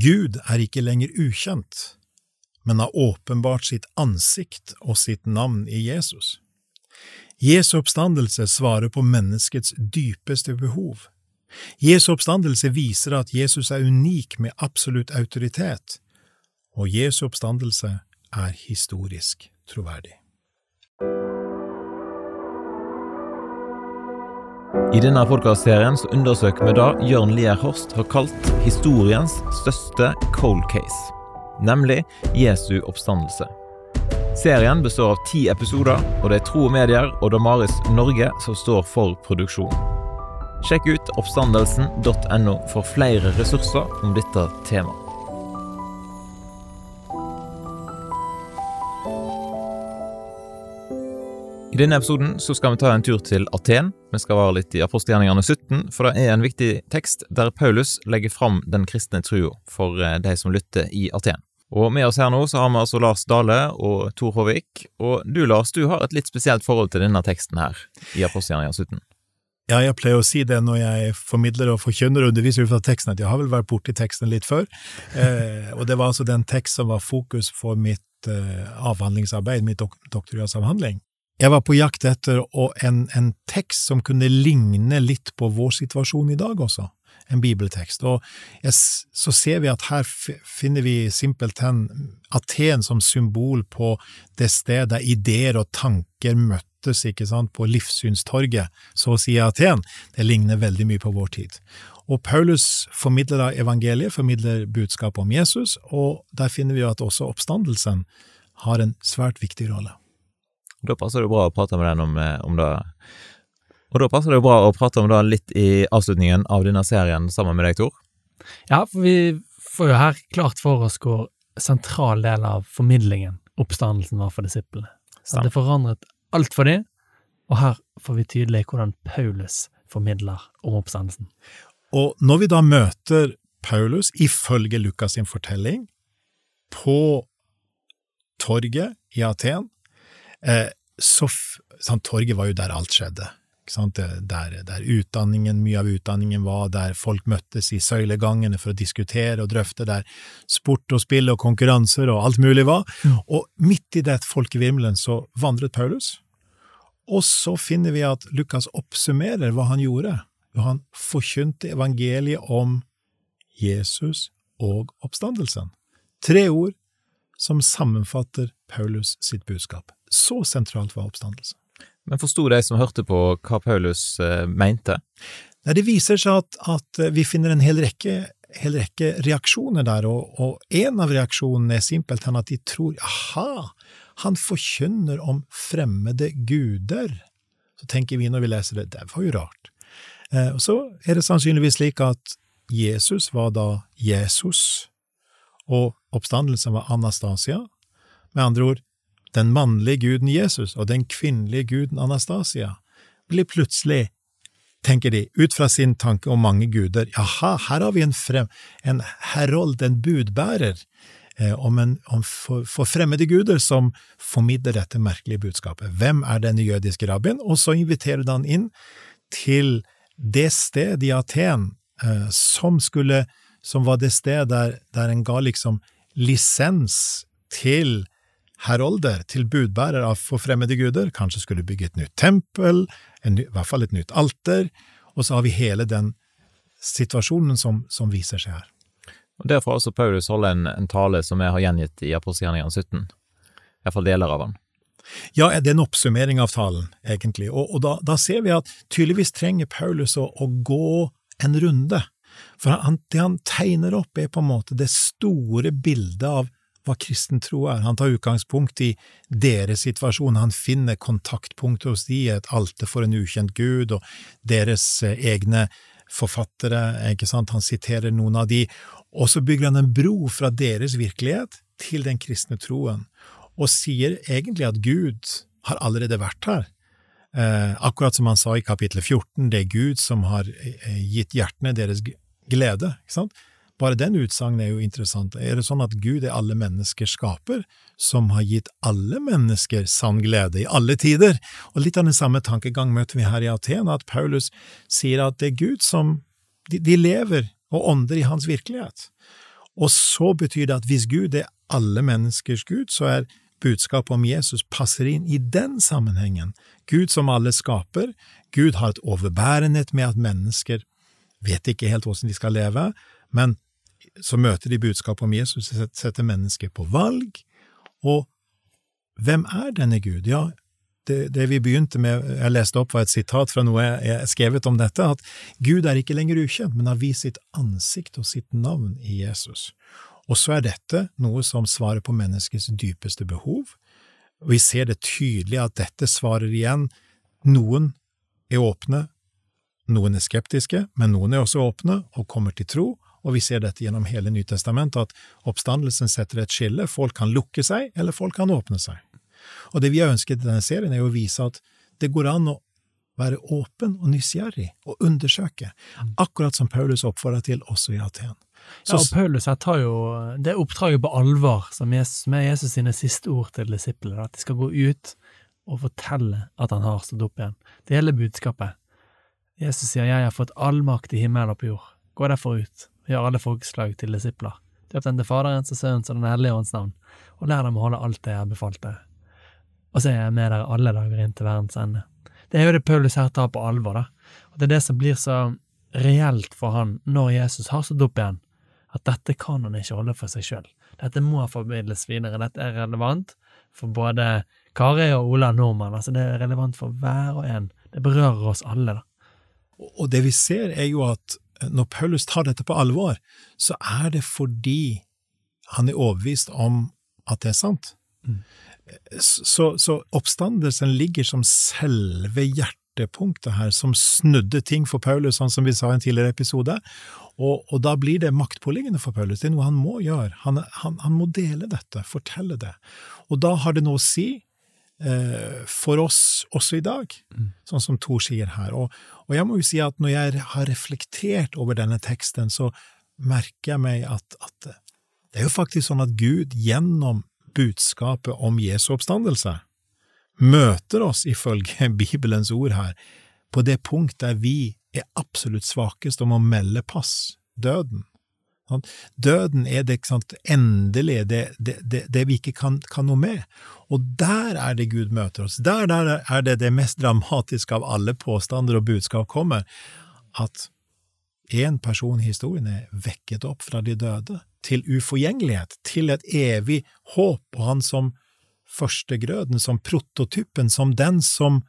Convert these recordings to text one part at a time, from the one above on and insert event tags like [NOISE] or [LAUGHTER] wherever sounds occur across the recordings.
Gud er ikke lenger ukjent, men har åpenbart sitt ansikt og sitt navn i Jesus. Jesu oppstandelse svarer på menneskets dypeste behov. Jesu oppstandelse viser at Jesus er unik med absolutt autoritet, og Jesu oppstandelse er historisk troverdig. I denne podkastserien undersøker vi det Jørn Lier Horst har kalt historiens største cold case, nemlig Jesu oppstandelse. Serien består av ti episoder, og det er Tro og Medier og Damaris Norge som står for produksjonen. Sjekk ut oppstandelsen.no for flere ressurser om dette temaet. Denne episoden så skal vi ta en tur til Aten. Vi skal være litt i apostelgjerningene 17, for det er en viktig tekst der Paulus legger fram den kristne trua for eh, de som lytter i Aten. Og med oss her nå så har vi altså Lars Dale og Tor Håvik. Og du Lars, du har et litt spesielt forhold til denne teksten her i apostelgjerningene 17. Ja, jeg pleier å si det når jeg formidler og forkynner og underviser ut fra teksten, at jeg har vel vært borti teksten litt før. [LAUGHS] Eh, og det var altså den tekst som var fokus for mitt eh, avhandlingsarbeid, mitt dok doktorgradsavhandling. Jeg var på jakt etter en, en, tekst som kunne ligne litt på vår situasjon i dag også, en bibeltekst. Og jeg, så ser vi at her finner vi simpelthen Aten som symbol på det sted der ideer og tanker møttes ikke sant, på livssynstorget, så å si Aten. Det ligner veldig mye på vår tid. Og Paulus formidler evangeliet, formidler budskapet om Jesus, og der finner vi jo at også oppstandelsen har en svært viktig rolle. Da passer det bra å prate med den om, eh, om det. Og da passer det bra å prate om det litt i avslutningen av denne serien sammen med deg, Tor. Ja, for vi får jo her klart for oss hvor sentral del av formidlingen oppstandelsen var for disiplene. Så det forandret alt for dem, og her får vi tydelig hvordan Paulus formidler om oppstandelsen. Og når vi da møter Paulus, ifølge Lukas sin fortelling, på torget i Aten, Eh, så, sant, torget var jo der alt skjedde. Der, der, utdanningen, mye av utdanningen var, der folk møttes i søylegangene for å diskutere og drøfte, der sport og spill og konkurranser og alt mulig var. Mm. Og midt i det folkevirmelen så vandret Paulus. Og så finner vi at Lukas oppsummerer hva han gjorde. Han forkynte evangeliet om Jesus og oppstandelsen. Tre ord som sammenfatter Paulus sitt budskap. Så sentralt var oppstandelse. Men forsto de som hørte på hva Paulus eh, mente? Nei, det viser seg at, at, vi finner en hel rekke, hel rekke reaksjoner der, og, og, en av reaksjonene er simpelthen at de tror aha, han forkynner om fremmede guder. Så tenker vi når vi leser det, det var jo rart. Eh, og så er det sannsynligvis slik at Jesus var da Jesus, og oppstandelsen var Anastasia. Med andre ord, den mannlige guden Jesus og den kvinnelige guden Anastasia blir plutselig, tenker de, ut fra sin tanke om mange guder, jaha, her har vi en, frem, en herold, en budbærer, eh, om, en, om for, for, fremmede guder som formidler dette merkelige budskapet. Hvem er denne jødiske rabbien? Og så inviterer han inn til det stedet i Aten eh, som skulle, som var det stedet der, der en ga liksom lisens til herolder, til budbærer av forfremmede guder, kanskje skulle bygge et nytt tempel, ny, i hvert fall et nytt alter, og så har vi hele den situasjonen som, som viser seg her. Og Derfor også Paulus holde en, en, tale som jeg har gjengitt i Apostelgjerningene 17, iallfall deler av den. Ja, det er en oppsummering av talen, egentlig, og, og da, da, ser vi at tydeligvis trenger Paulus å, å gå en runde, for han, det han tegner opp, er på en måte det store bildet av hva kristen tro er. Han tar utgangspunkt i deres situasjon, han finner kontaktpunkter hos de, et alter for en ukjent gud, og deres eh, egne forfattere, ikke sant, han siterer noen av de, og så bygger han en bro fra deres virkelighet til den kristne troen, og sier egentlig at Gud har allerede vært her. Eh, akkurat som han sa i kapittel 14, det er Gud som har eh, gitt hjertene deres glede. ikke sant? Bare den utsagnet er jo interessant. Er det sånn at Gud er alle menneskers skaper, som har gitt alle mennesker sann glede i alle tider? Og litt av den samme tankegang møter vi her i Atena, at Paulus sier at det er Gud som De, de lever og ånder i hans virkelighet. Og så betyr det at hvis Gud er alle menneskers Gud, så er budskapet om Jesus passer inn i den sammenhengen. Gud som alle skaper, Gud har et overbærenhet med at mennesker vet ikke helt hvordan de skal leve, men så møter de budskapet om Jesus, setter mennesket på valg, og hvem er denne Gud? Ja, det, det, vi begynte med, jeg leste opp, var et sitat fra noe jeg jeg skrevet om dette, at Gud er ikke lenger ukjent, men har vist sitt ansikt og sitt navn i Jesus. Og så er dette noe som svarer på menneskets dypeste behov, vi ser det tydelig at dette svarer igjen. Noen er åpne, noen er skeptiske, men noen er også åpne og kommer til tro, og vi ser dette gjennom hele Nytestamentet, at oppstandelsen setter et skille, folk kan lukke seg, eller folk kan åpne seg. Og det vi har ønsket i denne serien, er å vise at det går an å være åpen og nysgjerrig og undersøke, akkurat som Paulus oppfordrer til også i Aten. Så, ja, og Paulus her tar jo det oppdraget på alvor, som, Jesus, med Jesus sine siste ord til disiplene, at de skal gå ut og fortelle at han har stått opp igjen. Det hele budskapet. Jesus sier 'Jeg har fått all makt i himmelen og på jord'. Gå derfor ut, gjør alle folkeslag til disipler. Døp dem til Faderens og Sønnens og Den hellige ånds navn, og lær dem å holde alt det jeg har befalt dere og så er jeg med dere alle dager inn til verdens ende. Det er jo det Paulus her tar på alvor, da. Og det er det som blir så reelt for han når Jesus har stått opp igjen, at dette kan han ikke holde for seg sjøl. Dette må formidles videre. Dette er relevant for både Kari og Ola Nordmann. Altså, det er relevant for hver og en. Det berører oss alle, da. Og det vi ser, er jo at når Paulus tar dette på alvor, så er det fordi han er overbevist om at det er sant. Mm. Så, så, oppstandelsen ligger som selve hjertepunktet her, som snudde ting for Paulus, sånn som vi sa i en tidligere episode. Og, og, da blir det maktpåliggende for Paulus. Det er noe han må gjøre. Han, han, han må dele dette, fortelle det. Og da har det noe å si for oss også i dag, mm. sånn som Thor sier her. Og, og, jeg må jo si at når jeg har reflektert over denne teksten, så merker jeg meg at, at det er jo faktisk sånn at Gud gjennom budskapet om Jesu oppstandelse, møter oss ifølge [LAUGHS] Bibelens ord her på det punkt der vi er absolutt svakest om å melde pass, døden. Døden er det sant, endelige, det, det, det, det, vi ikke kan, kan, noe med. Og der er det Gud møter oss. Der, der er det det mest dramatiske av alle påstander og budskap kommer, at én person i historien er vekket opp fra de døde til uforgjengelighet, til et evig håp, og han som førstegrøden, som prototypen, som den som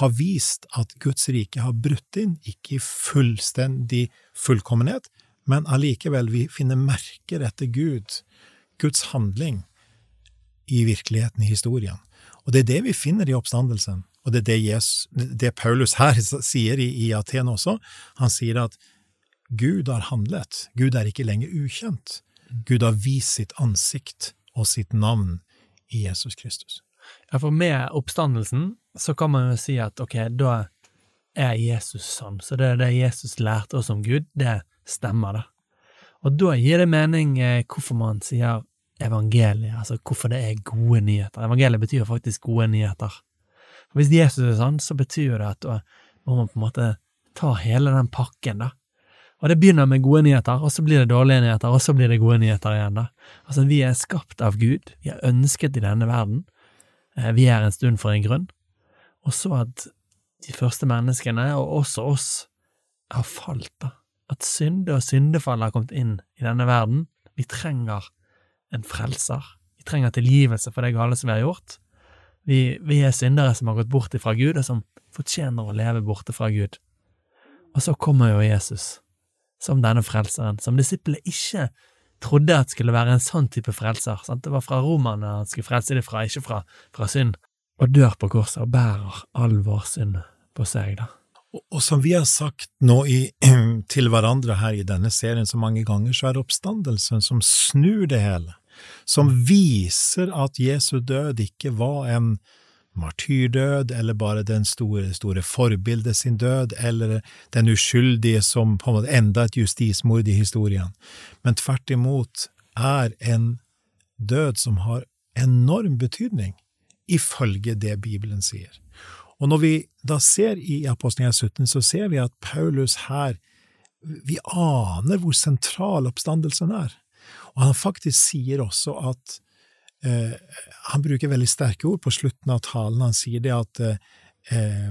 har vist at Guds rike har brutt inn, ikke i fullstendig fullkommenhet, men allikevel vi finner merker etter Gud, Guds handling, i virkeligheten i historien. Og det er det vi finner i oppstandelsen, og det er det, Jesus, det Paulus her [LAUGHS] sier i, i Aten også. Han sier at Gud har handlet, Gud er ikke lenger ukjent. Gud har vist sitt ansikt og sitt navn i Jesus Kristus. Ja, for med oppstandelsen så kan man jo si at ok, da er Jesus sånn, så det er det Jesus lærte oss om Gud, det stemmer, det. Og da gir det mening eh, hvorfor man sier evangeliet, altså hvorfor det er gode nyheter. Evangeliet betyr faktisk gode nyheter. For Hvis Jesus er sånn, så betyr det at da må man på en måte ta hele den pakken, da. Og det begynner med gode nyheter, og så blir det dårlige nyheter, og så blir det gode nyheter igjen, da. Altså, vi er skapt av Gud, vi er ønsket i denne verden, eh, vi er en stund for en grunn, og så at de første menneskene, og også oss, har falt, da. At synde og syndefall har kommet inn i denne verden. Vi trenger en frelser. Vi trenger tilgivelse for det gale som vi har gjort. Vi, vi er syndere som har gått bort fra Gud, og som fortjener å leve borte fra Gud. Og så kommer jo Jesus som denne frelseren, som disiplene ikke trodde at skulle være en sånn type frelser. Sant? Det var fra romerne han skulle frelse dem fra, ikke fra, fra synd. Og dør på korset og bærer all vår synd på seg, da. Og, og som vi har sagt nå i, [CLEARS THROAT] til hverandre her i denne serien så mange ganger, så er oppstandelsen som snur det hele, som viser at Jesu død ikke var en martyrdød, eller bare den store, store forbildet sin død, eller den uskyldige som på en måte enda et justismord i historien, men tvert imot er en død som har enorm betydning, ifølge det Bibelen sier. Og når vi da ser i Apostelgjerningen 17, så ser vi at Paulus her Vi aner hvor sentral oppstandelsen er. Og han faktisk sier også at eh, Han bruker veldig sterke ord på slutten av talen. Han sier det at eh,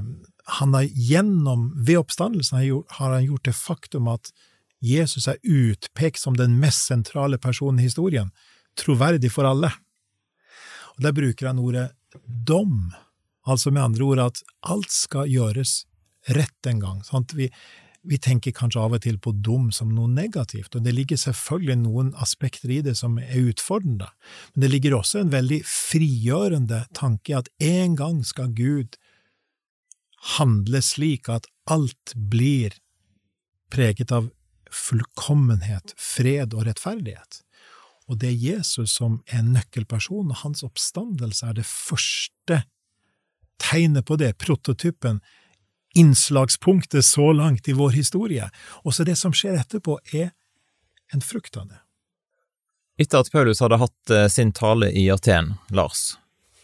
han har gjennom, ved oppstandelsen har, han gjort det faktum at Jesus er utpekt som den mest sentrale personen i historien, troverdig for alle. Og Der bruker han ordet dom, altså med andre ord at alt skal gjøres rett en gang. Sant? Vi, vi tenker kanskje av og til på dum som noe negativt, og det ligger selvfølgelig noen aspekter i det som er utfordrende, men det ligger også en veldig frigjørende tanke i at en gang skal Gud handle slik at alt blir preget av fullkommenhet, fred og rettferdighet. Og det er Jesus som er nøkkelperson, og hans oppstandelse er det første tegnet på det, prototypen, innslagspunktet så langt i vår historie. Også det som skjer etterpå, er en frukt av det. Etter at Paulus hadde hatt eh, sin tale i Aten, Lars,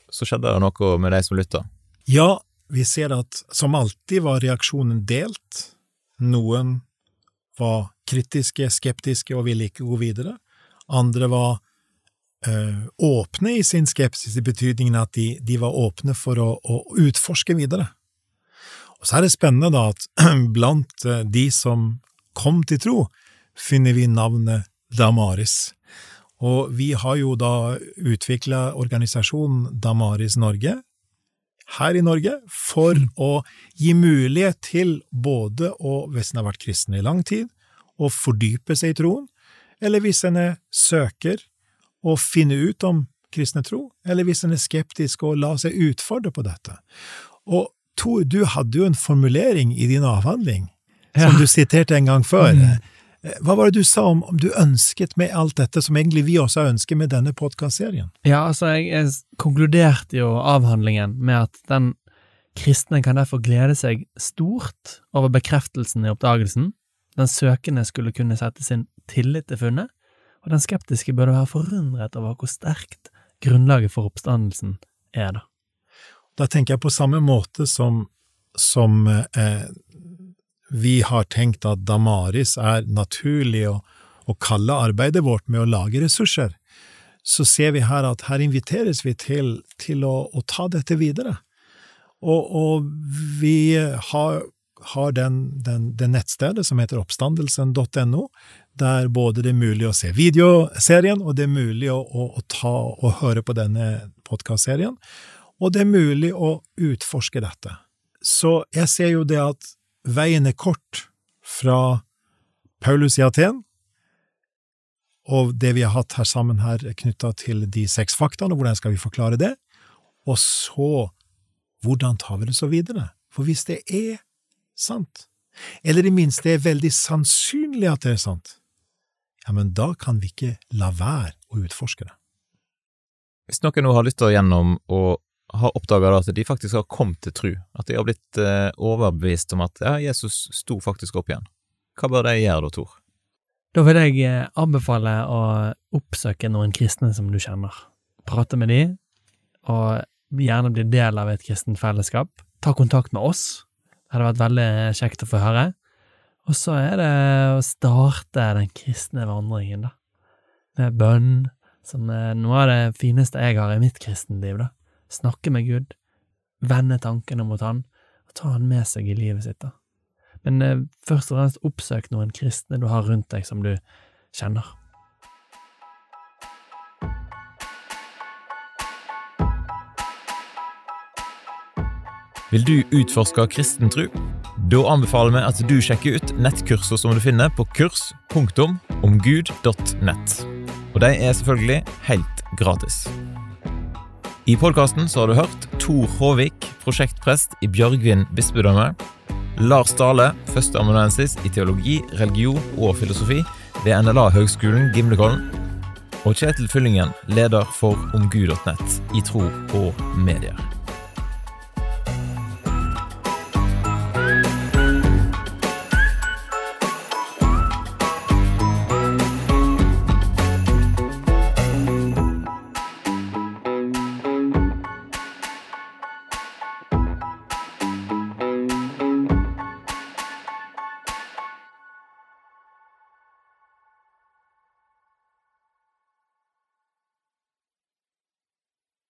så skjedde det noe med de som lytta? Ja, vi ser at som alltid var reaksjonen delt. Noen var kritiske, skeptiske og ville ikke gå videre. Andre var ø, åpne i sin skepsis, i betydningen at de, de var åpne for å, å utforske videre. Og så er det spennende da at [CLEARS THROAT] blant eh, de som kom til tro, finner vi navnet Damaris. Og vi har jo da utvikla organisasjonen Damaris Norge her i Norge for mm. å gi mulighet til både å, hvis en har vært kristen i lang tid, å fordype seg i troen, eller hvis en søker å finne ut om kristne tro, eller hvis en er skeptisk og la seg utfordre på dette. Og Tor, du hadde jo en formulering i din avhandling ja. som du siterte en gang før. Mm. Eh, hva var det du sa om, om du ønsket med alt dette, som egentlig vi også ønsker med denne podkastserien? Ja, altså, jeg, jeg, konkluderte jo avhandlingen med at den kristne kan derfor glede seg stort over bekreftelsen i oppdagelsen, den søkende skulle kunne sette sin tillit til funnet, og den skeptiske burde være forundret over hvor sterkt grunnlaget for oppstandelsen er, da. Da tenker jeg på samme måte som, som eh, vi har tenkt at Damaris er naturlig å, å, kalle arbeidet vårt med å lage ressurser, så ser vi her at her inviteres vi til, til å, å, ta dette videre. Og, og vi har, har den, den, det nettstedet som heter oppstandelsen.no, der både det er mulig å se videoserien, og det er mulig å, å, å ta og høre på denne podkastserien og det er mulig å utforske dette. Så jeg ser jo det at veien er kort fra Paulus i Aten, og det vi har hatt her sammen her knytta til de seks faktaene, hvordan skal vi forklare det, og så hvordan tar vi det så videre? For hvis det er sant, eller i minste er veldig sannsynlig at det er sant, ja, men da kan vi ikke la være å utforske det. Hvis noen nå har å gjennom og har oppdaga at de faktisk har kommet til tru, at de har blitt eh, overbevist om at ja, Jesus sto faktisk opp igjen. Hva bør de gjøre da, Tor? Da vil jeg eh, anbefale å oppsøke noen kristne som du kjenner. Prate med de, og gjerne bli del av et kristent fellesskap. Ta kontakt med oss. Det hadde vært veldig kjekt å få høre. Og så er det å starte den kristne vandringen, da. Med bønn, som er noe av det fineste jeg har i mitt kristenliv, da snakke med Gud, vende tankene mot Han, og ta Han med seg i livet sitt. da. Men eh, først og fremst oppsøk noen kristne du har rundt deg som du kjenner. Vil du utforske kristen tro? Da anbefaler vi at du sjekker ut nettkurser som du finner på kurs.omgud.nett. Og de er selvfølgelig helt gratis. I podkasten har du hørt Tor Håvik, prosjektprest i Bjørgvin bispedømme. Lars Dale, førsteamanuensis i teologi, religion og filosofi ved NLA-høgskolen Gimlekollen. Og Kjetil Fyllingen, leder for omgud.nett i tro og medier.